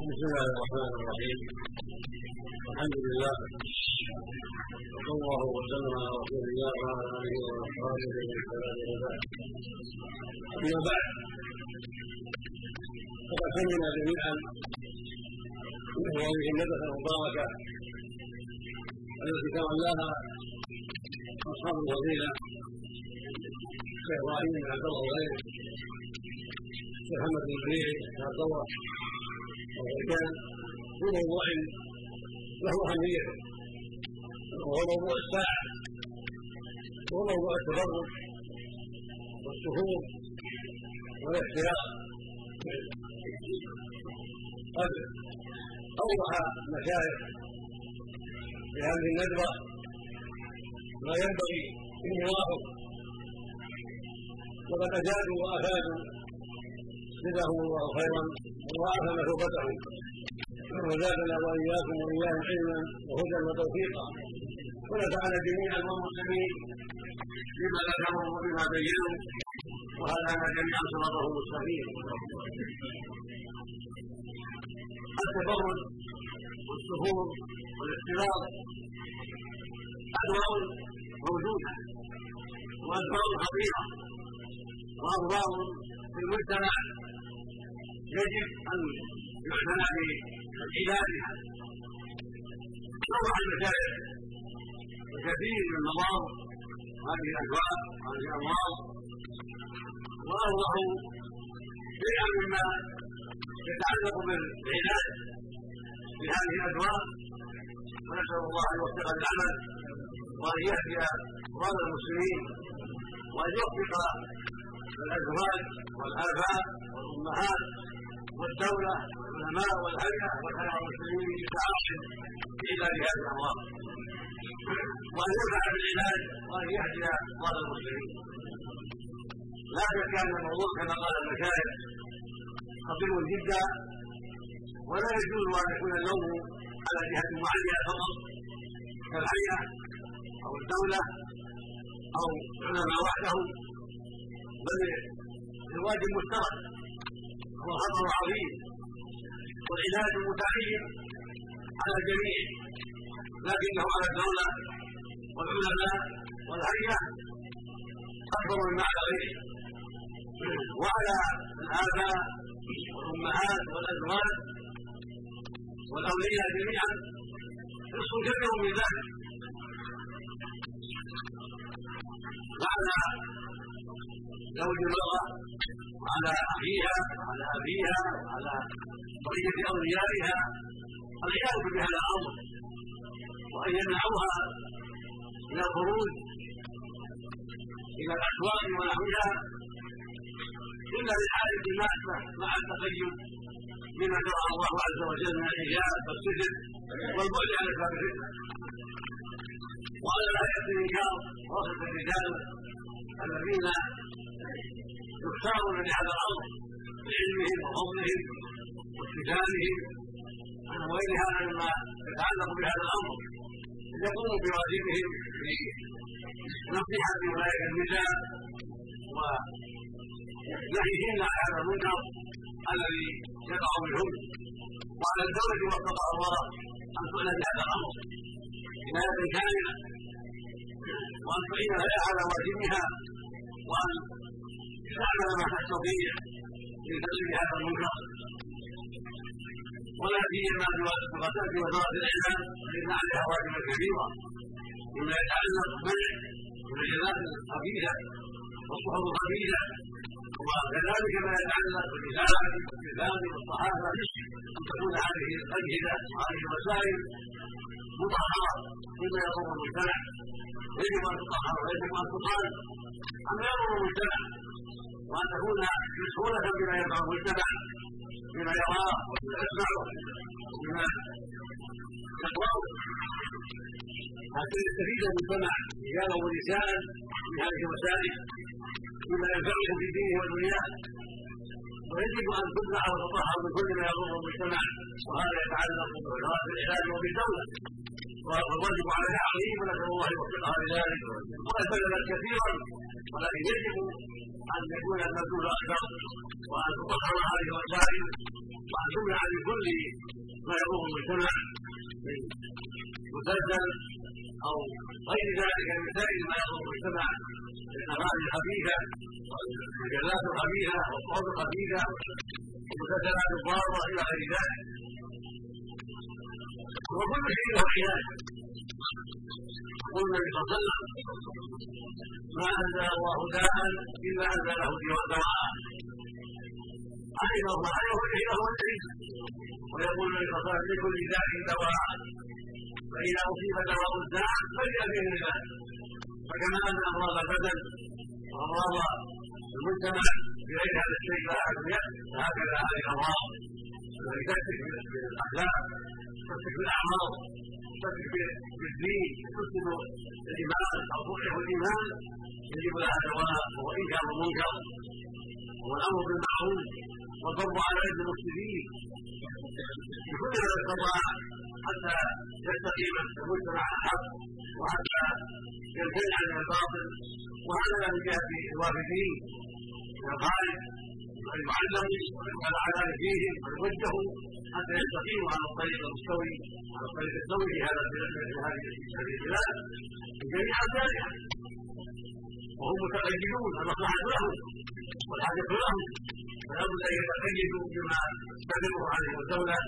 بسم الله الرحمن الرحيم. الحمد لله. وصلى الله وسلم على رسول الله وعلى آله وأصحابه ومن تبعهم أما بعد فقد سمعنا جميعا من هذه المدرسة المباركة التي تولاها أصحاب الفضيله شيخ إبراهيم بن عبد الله وغيره محمد بن عبد الله. في موضوع له أهميته وهو موضوع الساعة وهو موضوع التفرج والسفور والاحتياط قد أوضح المشايخ في هذه الندوة ما ينبغي انواعه وقد أجادوا وأفادوا جزاهم الله خيرا وضاعف مثوبتهم وزادنا وإياكم وإياهم علما وهدى وتوفيقا. ونفعنا جميعا والمسلمين بما ذكروا وبما بينوا وهدانا جميعا صراطه المستقيم؟ التبرد والسفور والاختلاط أنواع موجودة وأسباب خطيرة واضرار في المجتمع. يجب أن يعتنى بعلاجها شرع المشايخ وكثير من المرض هذه الادواء هذه الامراض واوضحوا شيئا مما يتعلق بالعلاج بهذه الادواء ونسأل الله أن يوفق العمل وأن يهدي مرضى المسلمين وأن يوفق الأزواج والآباء والأمهات. والدولة والعلماء والهيئه والحياة المسلمين بتعاون في علاج هذه وأن ينفع بالعلاج وأن يهدي مرضى المسلمين. لا شك ان الموضوع كما قال المشايخ خطير جدا ولا يجوز أن يكون اللوم على جهة معينة فقط كالهيئة أو الدولة أو العلماء وحدهم بل الواجب مشترك خطر عظيم والعلاج متعين على الجميع. لكنه على الدولة والعلماء والهيئة أكبر مما على غيره وعلى الآباء والأمهات والأزواج والأولياء جميعا نصف كبير من ذلك. وعلى زوج المرأة وعلى أخيها وعلى أبيها وعلى بقية أوليائها العياذ بهذا الأمر. وأن يمنعوها من الخروج إلى الأسواق ونحوها إلا للحاجة الماسة مع التقيد بما شرع الله عز وجل من الحجاب والسجن والبعد عن أسباب الفتنة وعلى الآية الإنكار وصف الرجال الذين يختارون لهذا الأمر بعلمهم وفضلهم واكتسابهم عن غير هذا مما يتعلق بهذا الأمر. يقوموا بواجبهم في نصيحة اولئك النساء ونهيهن هذا المنكر الذي يقع منهم. وعلى الدولة وفقها الله أن تعلن هذا الأمر. عنايه كامله وأن تعين على واجبها وأن تعمل ما تستطيع في تغيير هذا المنكر ولا سيما بغسالة وزارة الإعلام فإن عليها واجبا كبيرا مما يتعلق منع المجالات الخبيثة والصحف الخبيثة. وكذلك ما يتعلق بالإذاعة والتلفاز والصحافة أن تكون هذه الأجهزة وهذه الوسائل مطهرة مما يضر المجتمع. يجب أن تطهر ويجب أن تقال أما يضر المجتمع وان تكون مسؤولة بما يقع المجتمع بما يراه وبما يسمعه وبما يقرأه حتى يستفيد المجتمع رجالا ونساء من هذه الوسائل بما ينفعهم في دينه ودنياه. ويجب أن تمنع وتطهر من كل ما يضر المجتمع وهذا يتعلق بوزاره العلاج وبالدولة. والواجب عليها عظيم ونسال الله ان يوفقها لذلك وقد بذلت كثيرا ولكن يجب أن يكون المدلول أكثر وأن تقرر هذه الوسائل وأن تمنع من كل ما يضر المجتمع من مسلسل أو غير ذلك من سائر ما يضر المجتمع من اغاني خفيفة والمجلات الخبيثه والصوت الخبيثه والمسلسلات الضاره إلى غير ذلك. وكل شيء له علاج يقول النبي صلى الله عليه وسلم ما انزل الله داء الا انزله دواء علم الله عليه شيء هو العلم ويقول النبي صلى الله عليه وسلم لكل داء دواء فاذا اصيب دواء الداء فليأتيه العلاج فكما ان امراض البدن وامراض المجتمع بغير هذا الشيء لا ادويه فهكذا هذه الامراض التي تاتي بالاخلاق تمسك بالاعراض تمسك بالدين تفسد الإيمان أو تضعف الايمان يجب لها دواء وهو انكار المنكر والأمر بالمعروف والضرب على يد المفسدين. بكل ما استطاع حتى يستقيم المجتمع على الحق وحتى ينتهي عن الباطل وهذا من جهه الوافدين من الخارج ويعلموا ويعلى فيهم ويوجهوا حتى يستقيموا على الطريق المستوي على الطريق السوي في هذا هذه البلاد جميع اركانها وهم متقيدون المصلحه لهم والحاجة لهم فلا بد ان يتقيدوا بما تدعو عليه الدولة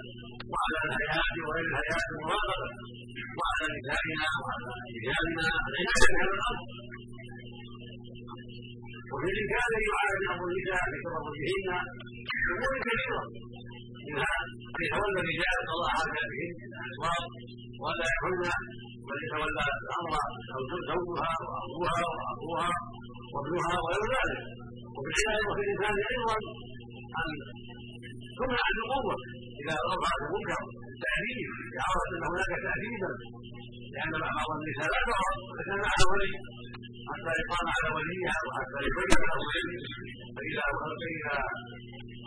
وعلى الهيئات وغير الهيئات المراقبه وعلى نسائنا وعلى رجالنا العنايه بهذا الامر وفي الرجال يعاني أمر النساء بتبرجهن أمور كثيرة. منها ان يتولى الرجال قضاء حاجاتهن الاسواق ولا يحن بل يتولى الامر زوجها وأبوها واخوها وابنها وغير ذلك. وفي العنايه وفي الانسان أيضا أن تمنع القوه إذا رفعت المنكر التأديب إذا عرفت أن هناك تأديبا لأن بعض النساء لا ترى فكان معها ولي حتى يقام على وليها وحتى يبين له فإذا فاذا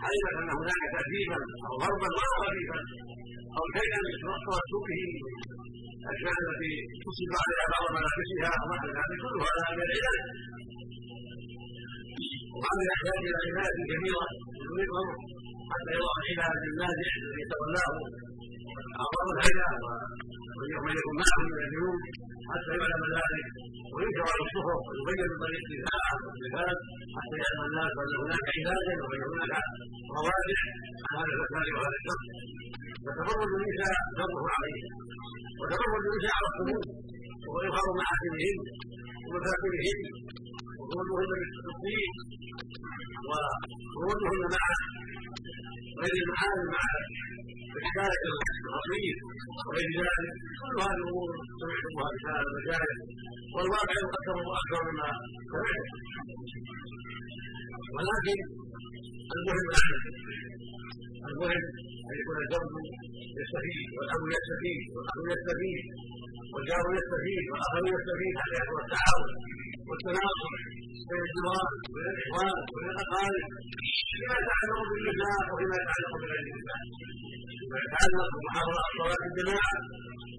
علمت أن هناك تأديبا أو ضربا ولا خفيفا أو شيئا ترد به الأشياء التي تصب عليها بعض ملابسها ونحو ذلك كل هذا من العلاج وهذا يحتاج إلى عنايه كبيره الامر حتى يضع العلاج النازع الذي يتولاه. اعضاء الهيئه ومن يكون معه من اليوم حتى يعلم ذلك. على الصحف ويبين بطريق الساعة والصفات حتى يعلم الناس أن هناك علاجا وأن هناك روادع عن هذا الفساد وهذا الشر فتفرد النساء ضره عليه. وتفرد النساء على الخمول واظهار محاسنهن ومفاتنهن وخروجهن بالتصديق وخروجهن مع غير المحارم مع الحكاية الخطير وغير ذلك سمعتموها في هذا المشاهد والواقع أكثر مما سمعت ولكن المهم المهم ان يكون الزوج يستفيد والاب يستفيد والاخ يستفيد والجار يستفيد والاخر يستفيد حتى يكون التعاون والتناصر بين الجيران وبين الاخوان وبين الاقارب فيما يتعلق بالنساء وفيما يتعلق بغير النساء فيما يتعلق بمحاضره الصلاه الجماعه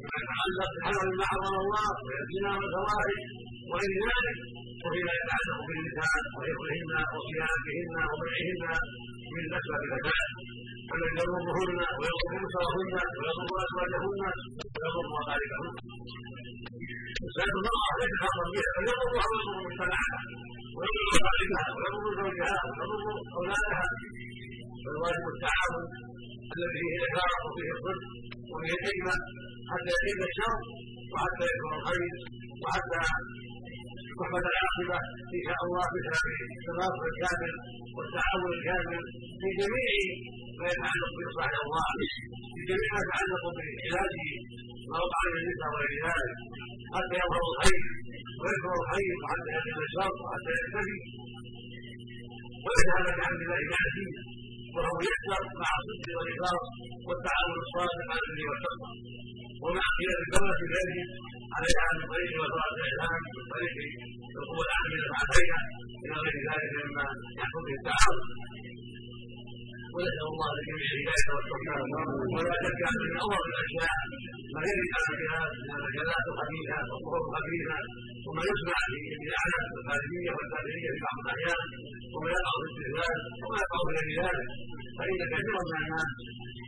فيما يتعلق بحرم ما حرم الله ويأتينا والفواحش وغير ذلك وفيما يتعلق بالنساء وحفظهن وصيانتهن ومنعهن من الاسباب الفساد فمن يضرهن ويضر نسرهن ويضر ازواجهن ويضر مصالحهن فساد المرأة ليس خاصا بها بل يضرها ويضر مجتمعها ويضر مصالحها ويضر أولادها فالواجب التعاون الذي فيه الإخلاص وفيه الصدق حتى يقل الشر وحتى يكون الخير وحتى العاقبة. إن شاء الله بسبب التناصر الكامل والتعاون الكامل في جميع ما يتعلق بإصلاح الله. في جميع ما يتعلق بعلاج ما وقع من النساء وغير ذلك حتى يظهر الخير ويكبر الخير وحتى يقل الشر وحتى يختفي وليس هذا بعبد الله بعزيز وهو يكثر مع الصدق والإخلاص والتعاون الصالح على البر والتقوى ومع قيام الدولة بذلك عليها عن طريق وزارة الإعلام من طريق القوى العاملة مع الهيئة إلى غير ذلك مما يحكم به التعاون ونسال الله لجميع الهدايه والتوفيق ولا شك ان اول الاشياء ما يرد على بها من المجالات الخبيثه والطرق الخبيثه وما يسمع في الاعلام الخارجيه والتابعيه في بعض الاحيان وما يقع في الاستهلاك وما يقع في غير ذلك فان كثيرا من الناس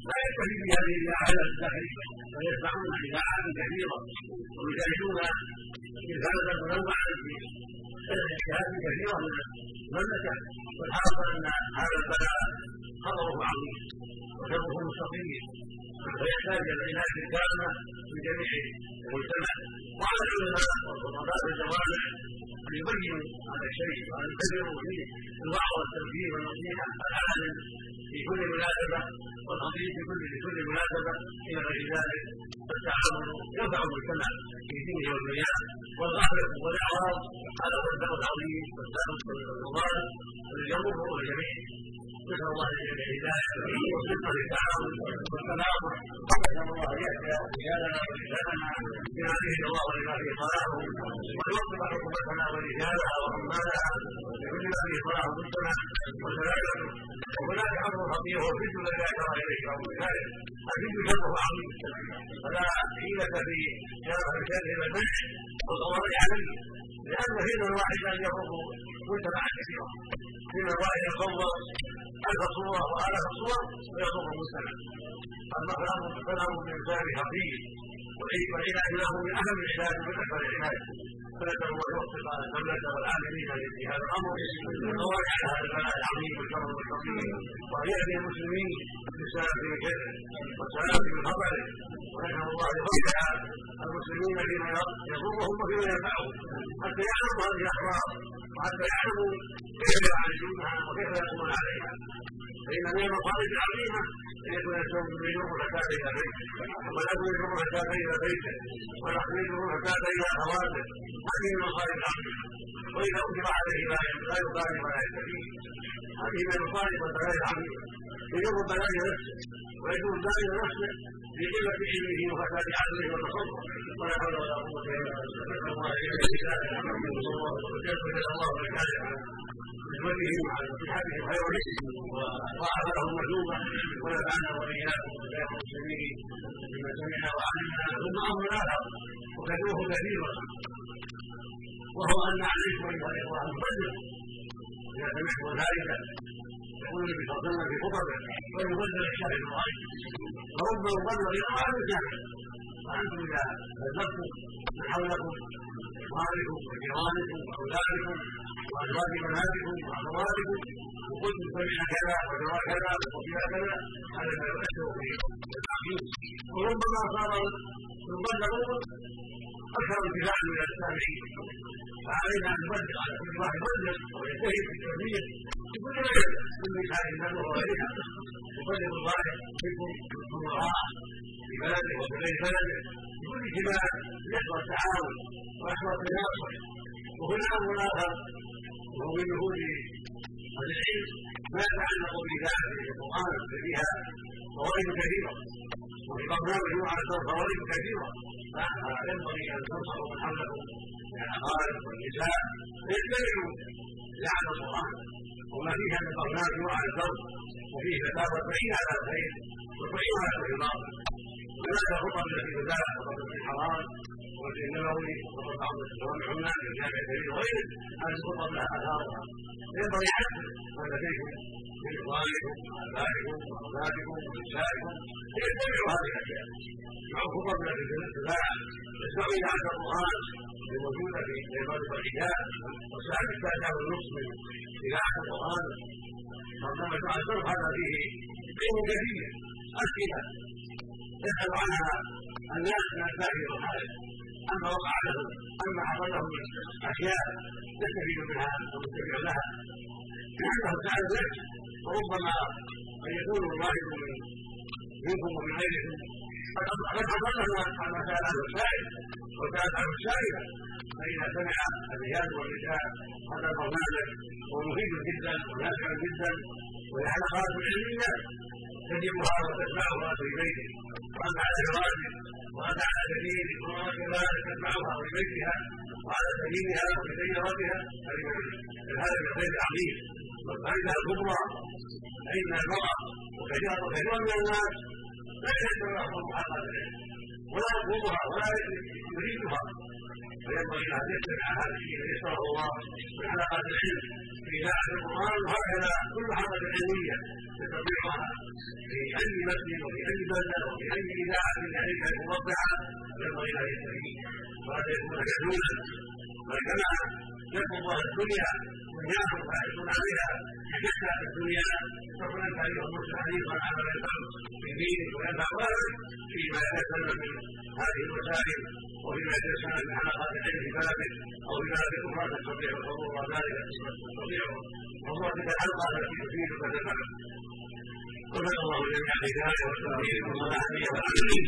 لا يكتفي بهذه الاذاعات الداخليه بل يسمعون اذاعات كثيره ويشاهدون تلفازا منوعا في اجتهاد كثيره من المملكه والحاصل ان هذا البلاء مستقيم فيحتاج إلى العنايه التامه من جميع المجتمع. وعلى العلماء والخطباء الجوامع أن يبينوا هذا الشيء وأن يكبروا فيه الوعظ والتنفيذ والنصيحة العالم في كل مناسبة والخطيب في كل في كل مناسبة إلى غير ذلك. فالتعاون ينفع المجتمع في دينه ودنياه والغفله والإعراض هذا هو الداء العظيم والداء المضاد الذي يضر الجميع نسال الله جل الهدايه والصدق للتعاون والسلام نسال الله ان يهدي رجالنا ونساءنا بما يهدي الله لما فيه صلاه ويوفق حكومتنا ورجالها وعمالها لكل ما فيه صلاه ضدنا وسلامه وهناك أمر خطير هو الفتن الذي اشار اليه بعض ذلك الفتن شره عظيم فلا حيله في شر الشر والمنع والقضاء عليه لأن حين الواحد ان يضر مجتمعا كثيرا حين الواحد يصور ألف صورة وآلاف الصور ويضر المجتمع أما كلام الإنسان خفيف والعلاج له من أهم العلاج من أكبر العلاج فنسأل الله يوفق الدولة والعاملين في هذا الأمر والقواعد على هذا البلاء العظيم والشر والخطير وأن يهدي المسلمين بالسلامة من شره والسلامة من خطره ونسأل الله يوفق المسلمين فيما يضرهم وفيما ينفعهم. حتى يعلموا هذه الأخبار وحتى يعلموا فإن من المصائب العظيمة أن يكون الإنسان يجر حتى بيته ولا يجر حتى إلى بيته ولا يجر حتى إلى أخواته هذه المصائب العظيمة وإذا أجر عليه لا لا يقال ولا يستفيد هذه من المصائب والبلاء العظيمة يجر البلاء نفسه ويجر البلاء نفسه لقلة علمه وفساد عقله وتصرفه ولا حول ولا قوة إلا بالله. الله الله الله بذلهم وعلى نصيحتهم خيرا وضاعف لهم مجوبا ونفعنا واياكم وسائر المسلمين بما سمعنا وعلمنا ثم أمر اخر وكذبوه كثيرا وهو أن عليكم ايها الاخوه ان تبلغوا إذا سمعتم ذلك النبي صلى الله عليه وسلم في خطبه ويبلغ الشاهد الغائب فرب مبلغ يقال الشاهد وأنتم اذا بلغتم من حولكم اخوانكم وجيرانكم واولادكم وازواج بناتكم واخواتكم وقلتم سمعنا كذا وجرى كذا وفيها كذا هذا ما يؤثر في التعظيم وربما صار المبلغون أكثر انتفاعا من السامعين فعلينا ان نبلغ على كل واحد يبلغ ويجتهد في في كل من مثال النبوه وغيرها يبلغ الظاهر منكم ثم الراء في بلده وفي غير بلده بكل اجتماع يحصل التعاون ويحصل التناصر وهنا أمر اخر وهو من جهود أهل العلم ما يتعلق بذات القران فيها فوائد كثيره وفي برنامج على فوائد كثيره فينبغي ان تنصروا من حولكم من الاقارب والنساء فيجتمعوا لعن القران وما فيها من برنامج على الفرد وفيه فتاوى تعين على الخير وتعين على الرضا هناك خطب التي تزال خطب الحرام وفي النبوي وفي بعض الجوامع. في الجامع الكبير وغيره. هذه الخطب لها اثارها ينبغي عدل. ما لديكم من اخوانكم وابائكم واولادكم ونسائكم ليتبعوا هذه الأشياء مع الخطب التي تتباع يسمعوا إلى القرآن. الموجوده في المغرب والحجاز وسائل التاسع والنصف من اذاعه القران مع الشرف هذا فيه علم كثير. أسئلة يسال عنها الناس من الباهي والحارث أما وقع له أما حصل له أشياء يستفيد منها ويتبع لها لأنه تعالى نفسه وربما قد يكون الواحد من منكم ومن غيركم. قد حصل له ما سال عنه السائله فإذا سمع الرجال والنساء هذا البرنامج هو مفيد جدا ونافع جدا والحلقات العلميه تجدها وتسمعها في بيته واما على الواجب وهذا على سبيل وما كذلك تتبعها في بيتها وعلى سبيلها وفي سيارتها هذا من الخير العظيم. والفائده الكبرى؟ فان المرأة؟ وكثيرا من الناس لا يتبع لهم حلقات العلم. ولا يطلبها ولا يريدها فينبغي ان يتبع الشيء يسره الله من حلقات العلم في اذاعه القرآن وهكذا كل حلقه علميه يستطيعها في أي مسجد وفي أي بلده وفي أي اذاعه يعرفها يعني موضعه ينبغي أن يستفيد وهذا يكون يدونا. وكما يطلب الدنيا دنياهم فيحرصون عليها يشتى في الدنيا. فكل الحديث المرسل حديثا على ما يفعل في دينه وينفع ولد فيما يتكلم من هذه المسائل وفيما يتيسر من حلقات العلم في بابه أو في باب أخرى تستطيع الحضور ذلك تستطيع حضور تلك الحلقة التي تفيد وتنفع وفق الله جميع الهدايه والتوفيق والصلاح والعافيه